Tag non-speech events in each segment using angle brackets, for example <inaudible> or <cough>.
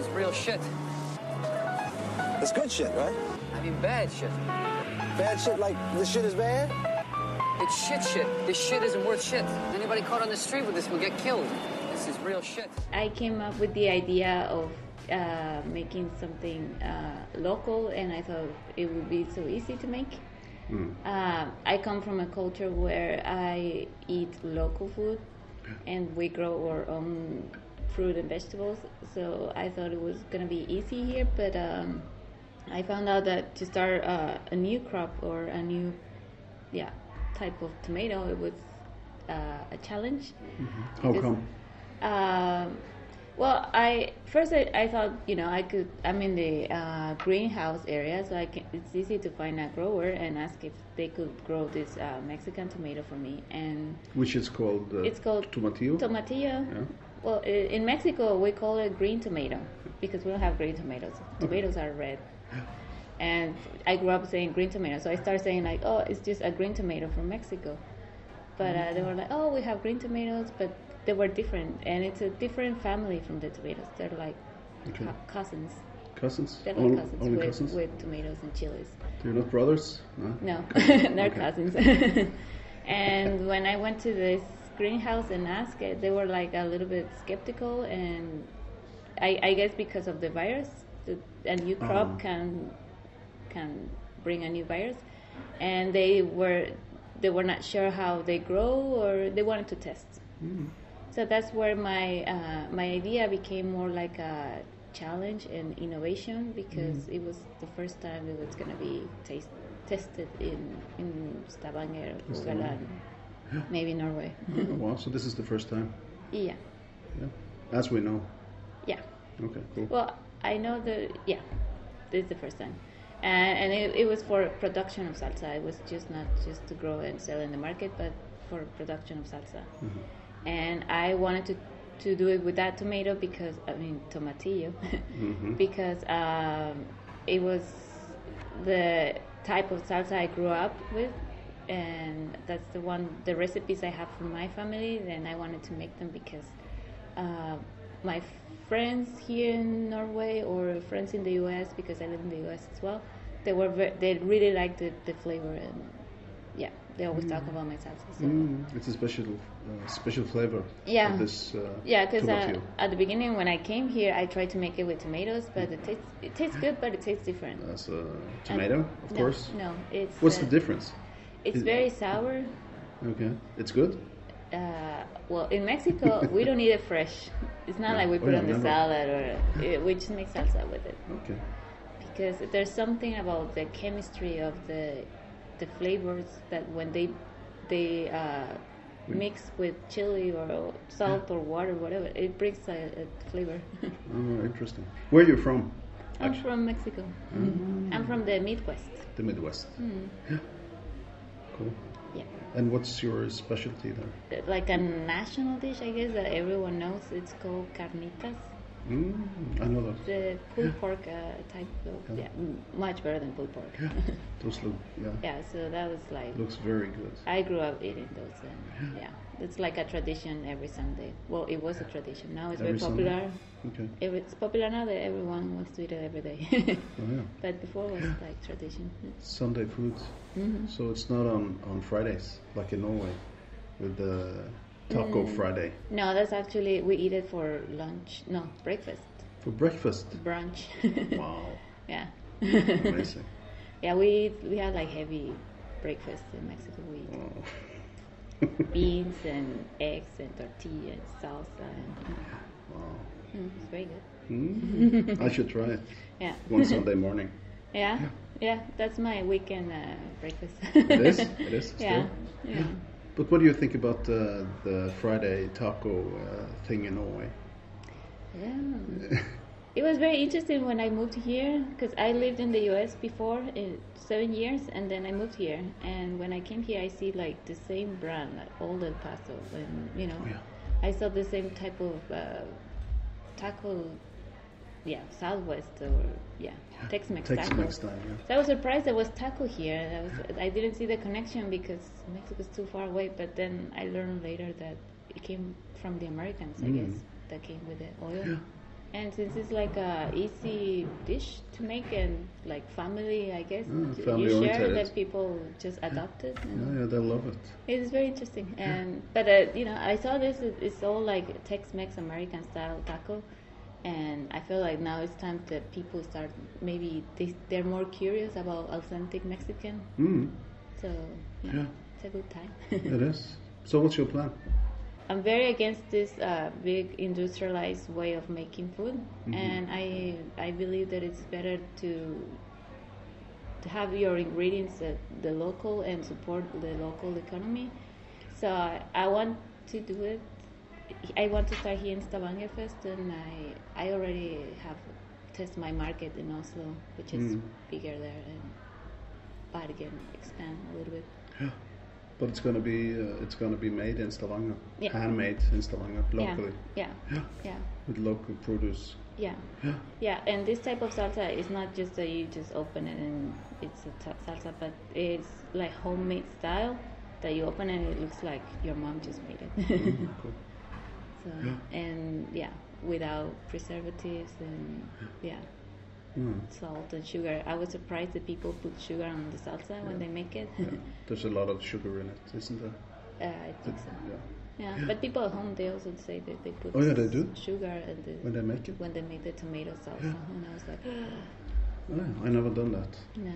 is real shit. It's good shit, right? I mean, bad shit. Bad shit like this shit is bad? It's shit shit. This shit isn't worth shit. Anybody caught on the street with this will get killed. This is real shit. I came up with the idea of uh, making something uh, local, and I thought it would be so easy to make. Uh, I come from a culture where I eat local food, and we grow our own fruit and vegetables. So I thought it was gonna be easy here, but um, I found out that to start uh, a new crop or a new, yeah, type of tomato, it was uh, a challenge. How It's- come? Um, well, I first I, I thought you know I could I'm in the uh, greenhouse area, so I can, it's easy to find a grower and ask if they could grow this uh, Mexican tomato for me. And Which is called uh, it's called tomatillo. tomatillo. Yeah. Well, in Mexico we call it green tomato because we don't have green tomatoes. Tomatoes are red. And I grew up saying green tomato, so I started saying like, oh, it's just a green tomato from Mexico. But uh, they were like, oh, we have green tomatoes, but they were different, and it's a different family from the tomatoes. They're like Okay. co- cousins. Cousins? They're like Only- cousins only with, cousins? with tomatoes and chilies. They're not brothers? No. No, <laughs> they're cousins. <laughs> and when I went to this greenhouse and asked eh, it, they were like a little bit skeptical, and I, I guess because of the virus, the, a new crop Oh. can can bring a new virus, and they were they were not sure how they grow or they wanted to test. Mm. So that's where my uh, my idea became more like a challenge and innovation because mm. it was the first time it was going to be taste, tested in in Stavanger, oh, Maybe Norway. Wow, so this is the first time? yeah, Yeah. As we know. yeah. Okay, cool. Well, I know the yeah, this is the first time, and and it, it was for production of salsa. It was just not just to grow and sell in the market, but for production of salsa. And I wanted to to do it with that tomato because I mean tomatillo, <laughs> because um, it was the type of salsa I grew up with. And that's the one, the recipes I have from my family. Then I wanted to make them because uh, my friends here in Norway or friends in the U.S. because I live in the U.S. as well. They were they really liked the, the flavor and yeah, they always talk about my salsa. So. Mm, it's a special uh, special flavor Yeah. this uh, Yeah, because uh, at the beginning when I came here, I tried to make it with tomatoes, but it tastes it tastes good, but it tastes different. That's a tomato, of no, course. No, it's What's the difference? It's very sour. Okay, it's good. Uh, well, in Mexico, we don't eat it fresh. It's not Yeah. like we Oh, put yeah, on the salad or it, we just make salsa with it. Okay. because there's something about the chemistry of the the flavors that when they they uh, mix with chili or salt or water, whatever, it brings a, a flavor. <laughs> Oh, interesting. Where are you from? I'm from Mexico. Mm. I'm from the Midwest. The Midwest. Yeah. Cool. Yeah, And what's your specialty there? like a national dish, I guess that everyone knows. It's called carnitas. Mm, I know that. The pulled pork uh, type of yeah, m- much better than pulled pork. <laughs> Those look, yeah, yeah, so that was like looks very good. I grew up eating those, and yeah, it's like a tradition every Sunday. Well, it was a tradition. Now it's Every very popular. Sunday? Okay. Every, it's popular now that everyone wants to eat it every day. <laughs> Oh, yeah. but before it was like tradition. Sunday food. Mm-hmm. So it's not on, on Fridays like in Norway with the Taco Mm. Friday. No, that's actually we eat it for lunch. No, breakfast, For breakfast. brunch. <laughs> Wow. yeah. Amazing. <laughs> yeah, we we have like heavy breakfast in Mexico. We eat Oh. beans and eggs and tortilla and salsa. And, Wow. mm, it's very good. Mm. I should try it <laughs> Yeah. one Sunday morning. Yeah, yeah, that's my weekend uh, breakfast. It is? It is? Still? Yeah, yeah. But what do you think about uh, the Friday taco uh, thing in Norway? yeah. <laughs> It was very interesting when I moved here because I lived in the U.S. before in seven years, and then I moved here. And when I came here, I see like the same brand, like Old El Paso, and you know, yeah. I saw the same type of uh, taco, yeah, Southwest or yeah, Tex-Mex, Tex-Mex taco. style, yeah. So I was surprised there was taco here. I was I didn't see the connection because Mexico's too far away. But then I learned later that it came from the Americans, I Mm. guess, that came with the oil. And since it's like a easy dish to make and like family, I guess Mm, you share that people just adopt it. Yeah, yeah, they love it. It's very interesting, and but uh, you know, I saw this. It's all like Tex-Mex American style taco, and I feel like now it's time that people start. Maybe they they're more curious about authentic Mexican. Mm, So yeah, Yeah. it's a good time. it is. So, what's your plan? I'm very against this uh, big industrialized way of making food, and I I believe that it's better to to have your ingredients at the local and support the local economy. So I, I want to do it. I want to start here in Stavanger first, and I I already have test my market in Oslo, which is Mm. bigger there, and but again expand a little bit. Yeah, But it's gonna be uh, it's gonna be made in Stavanger, Yeah. handmade in Stavanger, locally, Yeah, yeah, Yeah. yeah. with local produce. Yeah. Yeah. Yeah, and this type of salsa is not just that you just open it and it's a salsa, but it's like homemade style that you open and it looks like your mom just made it. Mm, <laughs> cool. So and yeah, without preservatives and yeah, Mm, salt and sugar. I was surprised that people put sugar on the salsa when they make it. yeah. There's a lot of sugar in it, isn't there? uh, I think so. Yeah. Yeah, but people at home they also say that they put Oh, yeah, they do? sugar and the, When they make it. when they make the tomato salsa, and I was like, <gasps> Oh, I never done that. no,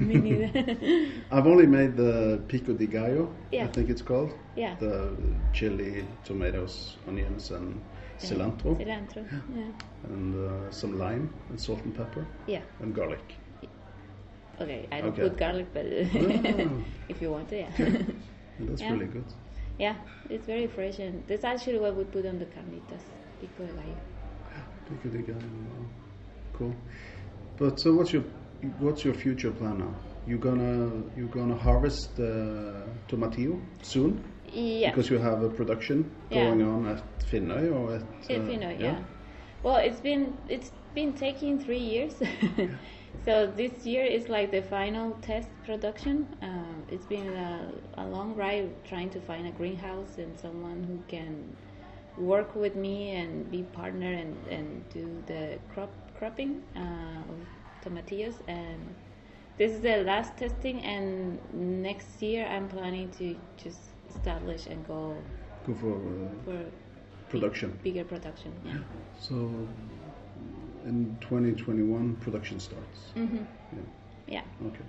<laughs> me neither. <laughs> I've only made the pico de gallo, Yeah. I think it's called. Yeah. The chili, tomatoes, onions, and cilantro, Cilantro. Yeah. and uh, some lime, and salt and pepper, Yeah. and garlic. Okay. I don't Okay. put garlic, but Oh. <laughs> if you want to, yeah. That's Yeah. really good. yeah. It's very fresh, and that's actually what we put on the carnitas. Pico de gallo. <gasps> Pico de gallo. Cool. But so, what's your what's your future plan now? You gonna you gonna harvest uh, tomatillo soon Yeah. because you have a production Yeah. going on at Finnøy or at If you know, yeah. Well, it's been it's been taking three years. <laughs> so this year is like the final test production. Uh, it's been a, a long ride trying to find a greenhouse and someone who can work with me and be partner and, and do the crop cropping uh, of tomatillos and this is the last testing and next year I'm planning to just establish and go go for uh, for production. bigger production. Yeah. So in 2021, production starts. Mm-hmm. Yeah. Yeah. Okay.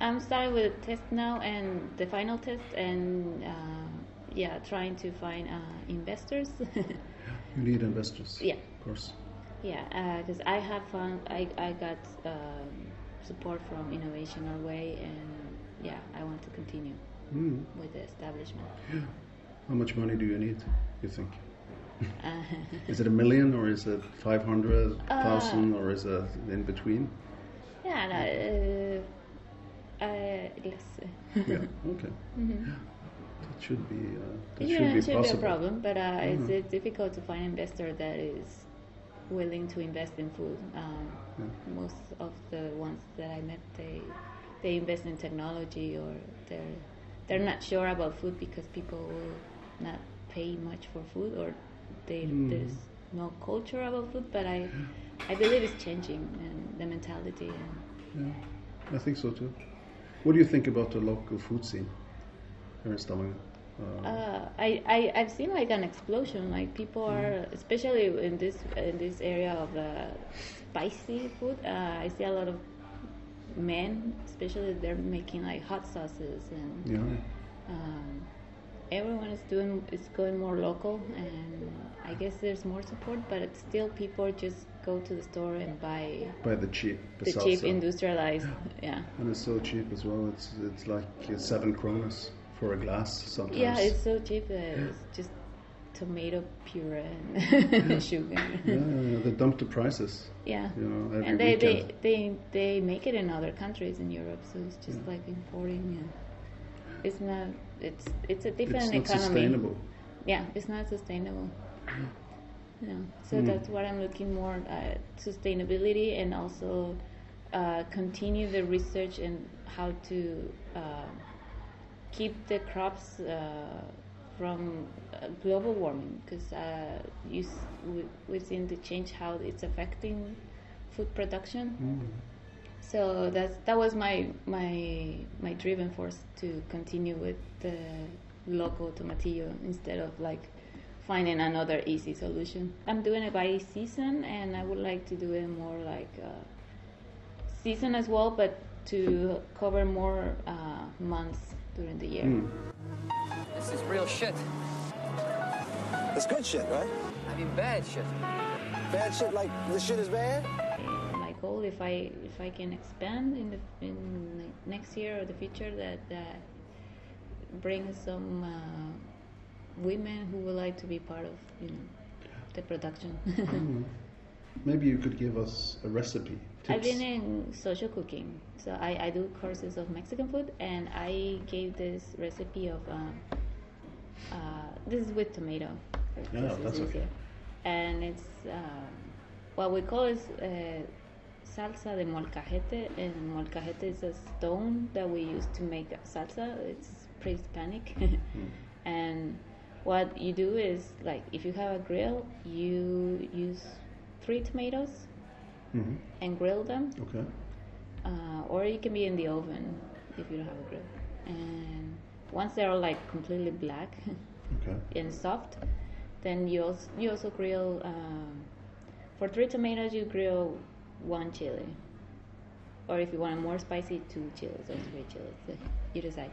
I'm starting with the test now and the final test and uh, yeah, trying to find uh, investors. <laughs> You need investors. yeah, Of course. Yeah, because I have found I I got um, support from Innovation Norway and yeah, I want to continue Mm. with the establishment. How much money do you need? You think? Uh, <laughs> Is it a million or is it 500,000 or is it in between? yeah, no, uh, uh, less. Yeah. <laughs> Okay. That should be. Uh, that yeah, should be it should possible. be a problem, but uh, it's, Mhm. it's difficult to find an investor that is willing to invest in food. Um, Yeah. Most of the ones that I met, they they invest in technology or they're they're not sure about food because people will not pay much for food or they, Mm. there's no culture about food. But I I believe it's changing and the mentality and Yeah, I think so too. What do you think about the local food scene here in Stavanger? Uh, Uh, I, I I've seen like an explosion. Like people are, especially in this in this area of uh, spicy food. Uh, I see a lot of men, especially they're making like hot sauces, and yeah. um, everyone is doing is going more local. And I guess there's more support, but it's still people just go to the store and buy By the cheap the cheap industrialized. Yeah. And it's so cheap as well. It's it's like uh, seven kronas for a glass sometimes. Yeah, it's so cheap that it's just tomato puree and <laughs> sugar. yeah, yeah, they dump the prices. Yeah. You know, and they, they, weekend. they they make it in other countries in Europe, so it's just like importing. And it's not. It's it's a different it's not economy. sustainable. Yeah, it's not sustainable. Know, so Mm. that's what I'm looking more at sustainability and also uh, continue the research and how to uh, keep the crops uh, from uh, global warming because uh, you we, we've seen the change how it's affecting food production. So that's that was my my my driven force to continue with the local tomatillo instead of like finding another easy solution. I'm doing it by season, and I would like to do it more like uh, season as well, but to cover more uh, months during the year. This is real shit. It's good shit, right? I mean, bad shit. Bad shit like the shit is bad? my goal if I if I can expand in the in the next year or the future that that brings some uh, women who would like to be part of you know the production. <laughs> Maybe you could give us a recipe. I've been in social cooking, so I, I do courses of Mexican food, and I gave this recipe of um, uh, this is with tomato. Is that's okay. And it's um, what we call is uh, salsa de molcajete, and molcajete is a stone that we use to make salsa. It's pre-Hispanic, <laughs> and what you do is like if you have a grill, you use three tomatoes Mhm. and grill them, Okay. uh, or it can be in the oven if you don't have a grill. And once they're like completely black Okay. <laughs> and soft, then you also you also grill. Um, for three tomatoes, you grill one chili, or if you want it more spicy, two chilies or three chilies. <laughs> You decide,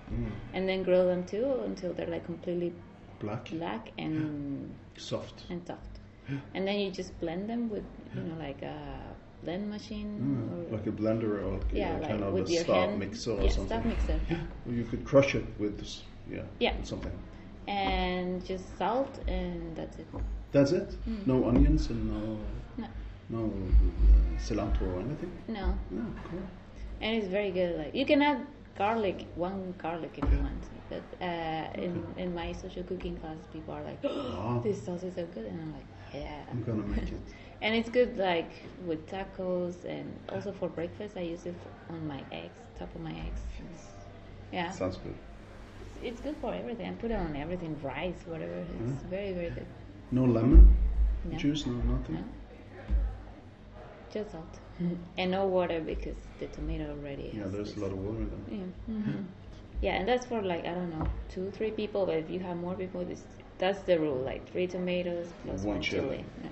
and then grill them too until they're like completely Black. black and <laughs> Soft. and soft. <gasps> And then you just blend them with you know like a blend machine or Mm, Like a blender or yeah, like kind of with a star mixer or yeah, something. Star mixer. Or you could crush it with, s- yeah, Yeah. with something. and just salt and that's it. That's it. Mm. No onions and no No, no uh, cilantro or anything. no, No, cool. and it's very good. Like you can add garlic, one garlic if you want. But uh, in in my social cooking class, people are like, <gasps> Ah. <gasps> "This sauce is so good," and I'm like, "Yeah." I'm gonna make it. <laughs> And it's good like with tacos and also for breakfast. I use it on my eggs, top of my eggs. Yeah, Sounds good. it's good for everything. I put it on everything, rice, whatever. It's very very good. No lemon No. juice, no nothing. No. Just salt <laughs> and no water because the tomato already. Yeah, there's this- a lot of water in them. Yeah. mhm. Yeah, and that's for like I don't know two, three people. But if you have more people, this that's the rule. Like three tomatoes plus One one, chili. chili. Yeah.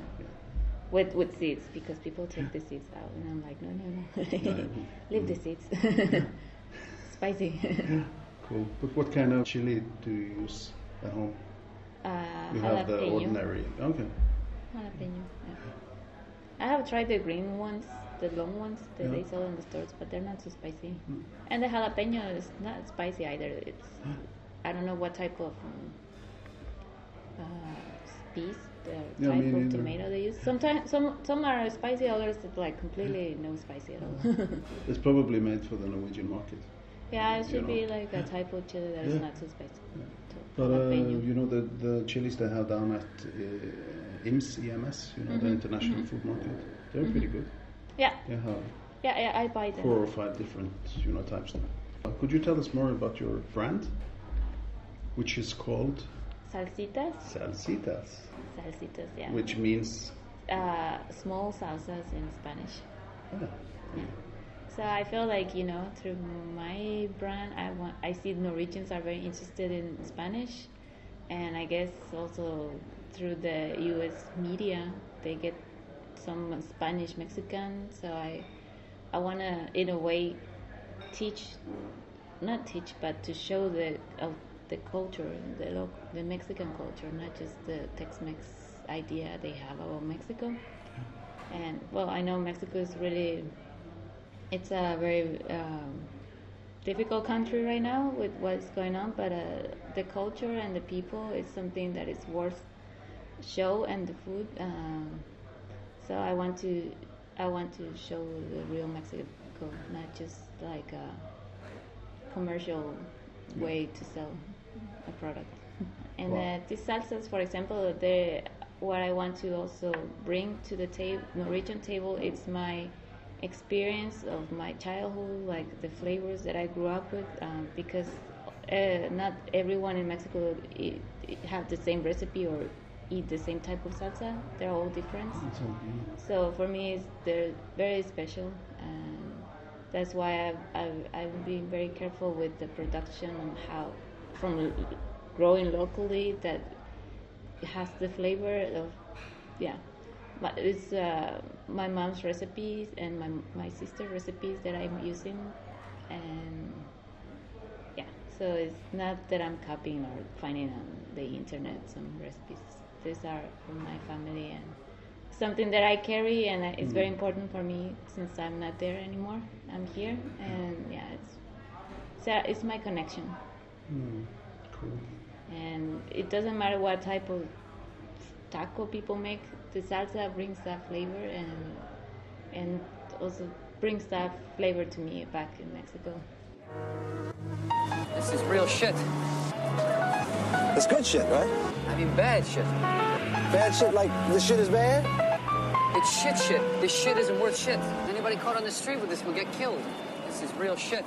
With with seeds because people take the seeds out, and I'm like, no, no, no, <laughs> leave the seeds. <laughs> Spicy. Cool. But what kind of chili do you use at home? uh, You have the ordinary. Okay. Jalapeno. Yeah. I have tried the green ones, the long ones that Yeah. they sell in the stores, but they're not so spicy. And the jalapeno is not spicy either. It's I don't know what type of um, uh, piece, the Yeah, type of tomato they use. Sometimes some some are spicy, others it's like completely no spicy at all. <laughs> It's probably made for the Norwegian market. yeah, it should be know. like a type of chili that is Yeah. not so spicy. So, But uh, you know the the chilies they have down at uh, IMS, EMS, you know the International Food Market. They're pretty good. yeah, They have yeah, yeah, I buy them. four or five different you know types. There. Uh, could you tell us more about your brand, which is called Salsitas, Salsitas, salsitas, yeah. which means uh, small salsas in Spanish. ah, So I feel like you know through my brand, I want I see Norwegians are very interested in Spanish, and I guess also through the U.S. media they get some Spanish Mexican. So I I want to in a way teach, not teach, but to show the the culture, the local, the Mexican culture, not just the Tex-Mex idea they have about Mexico. And well, I know Mexico is really it's a very um, difficult country right now with what's going on, but uh, the culture and the people is something that is worth show, and the food. Um, so I want to, I want to show the real Mexico, not just like a commercial way to sell a product. And Wow. uh, these salsas, for example, they what I want to also bring to the table, Norwegian table, it's my experience of my childhood, like the flavors that I grew up with, um, because uh, not everyone in Mexico have the same recipe or eat the same type of salsa. They're all different. So. So for me, it's, they're very special, and that's why I've, I've, I've been very careful with the production and how, from growing locally, that has the flavor of, yeah. But it's uh, my mom's recipes and my my sister recipes that I'm using, and yeah. So it's not that I'm copying or finding on the internet some recipes. These are from my family and something that I carry, and uh, it's very important for me since I'm not there anymore. I'm here, and yeah, it's so it's my connection, Mm, cool. and it doesn't matter what type of taco people make. The salsa brings that flavor, and and also brings that flavor to me back in Mexico. This is real shit. It's good shit, right? I mean, bad shit. Bad shit like the shit is bad? It's shit shit. This shit isn't worth shit. Anybody caught on the street with this will get killed. This is real shit.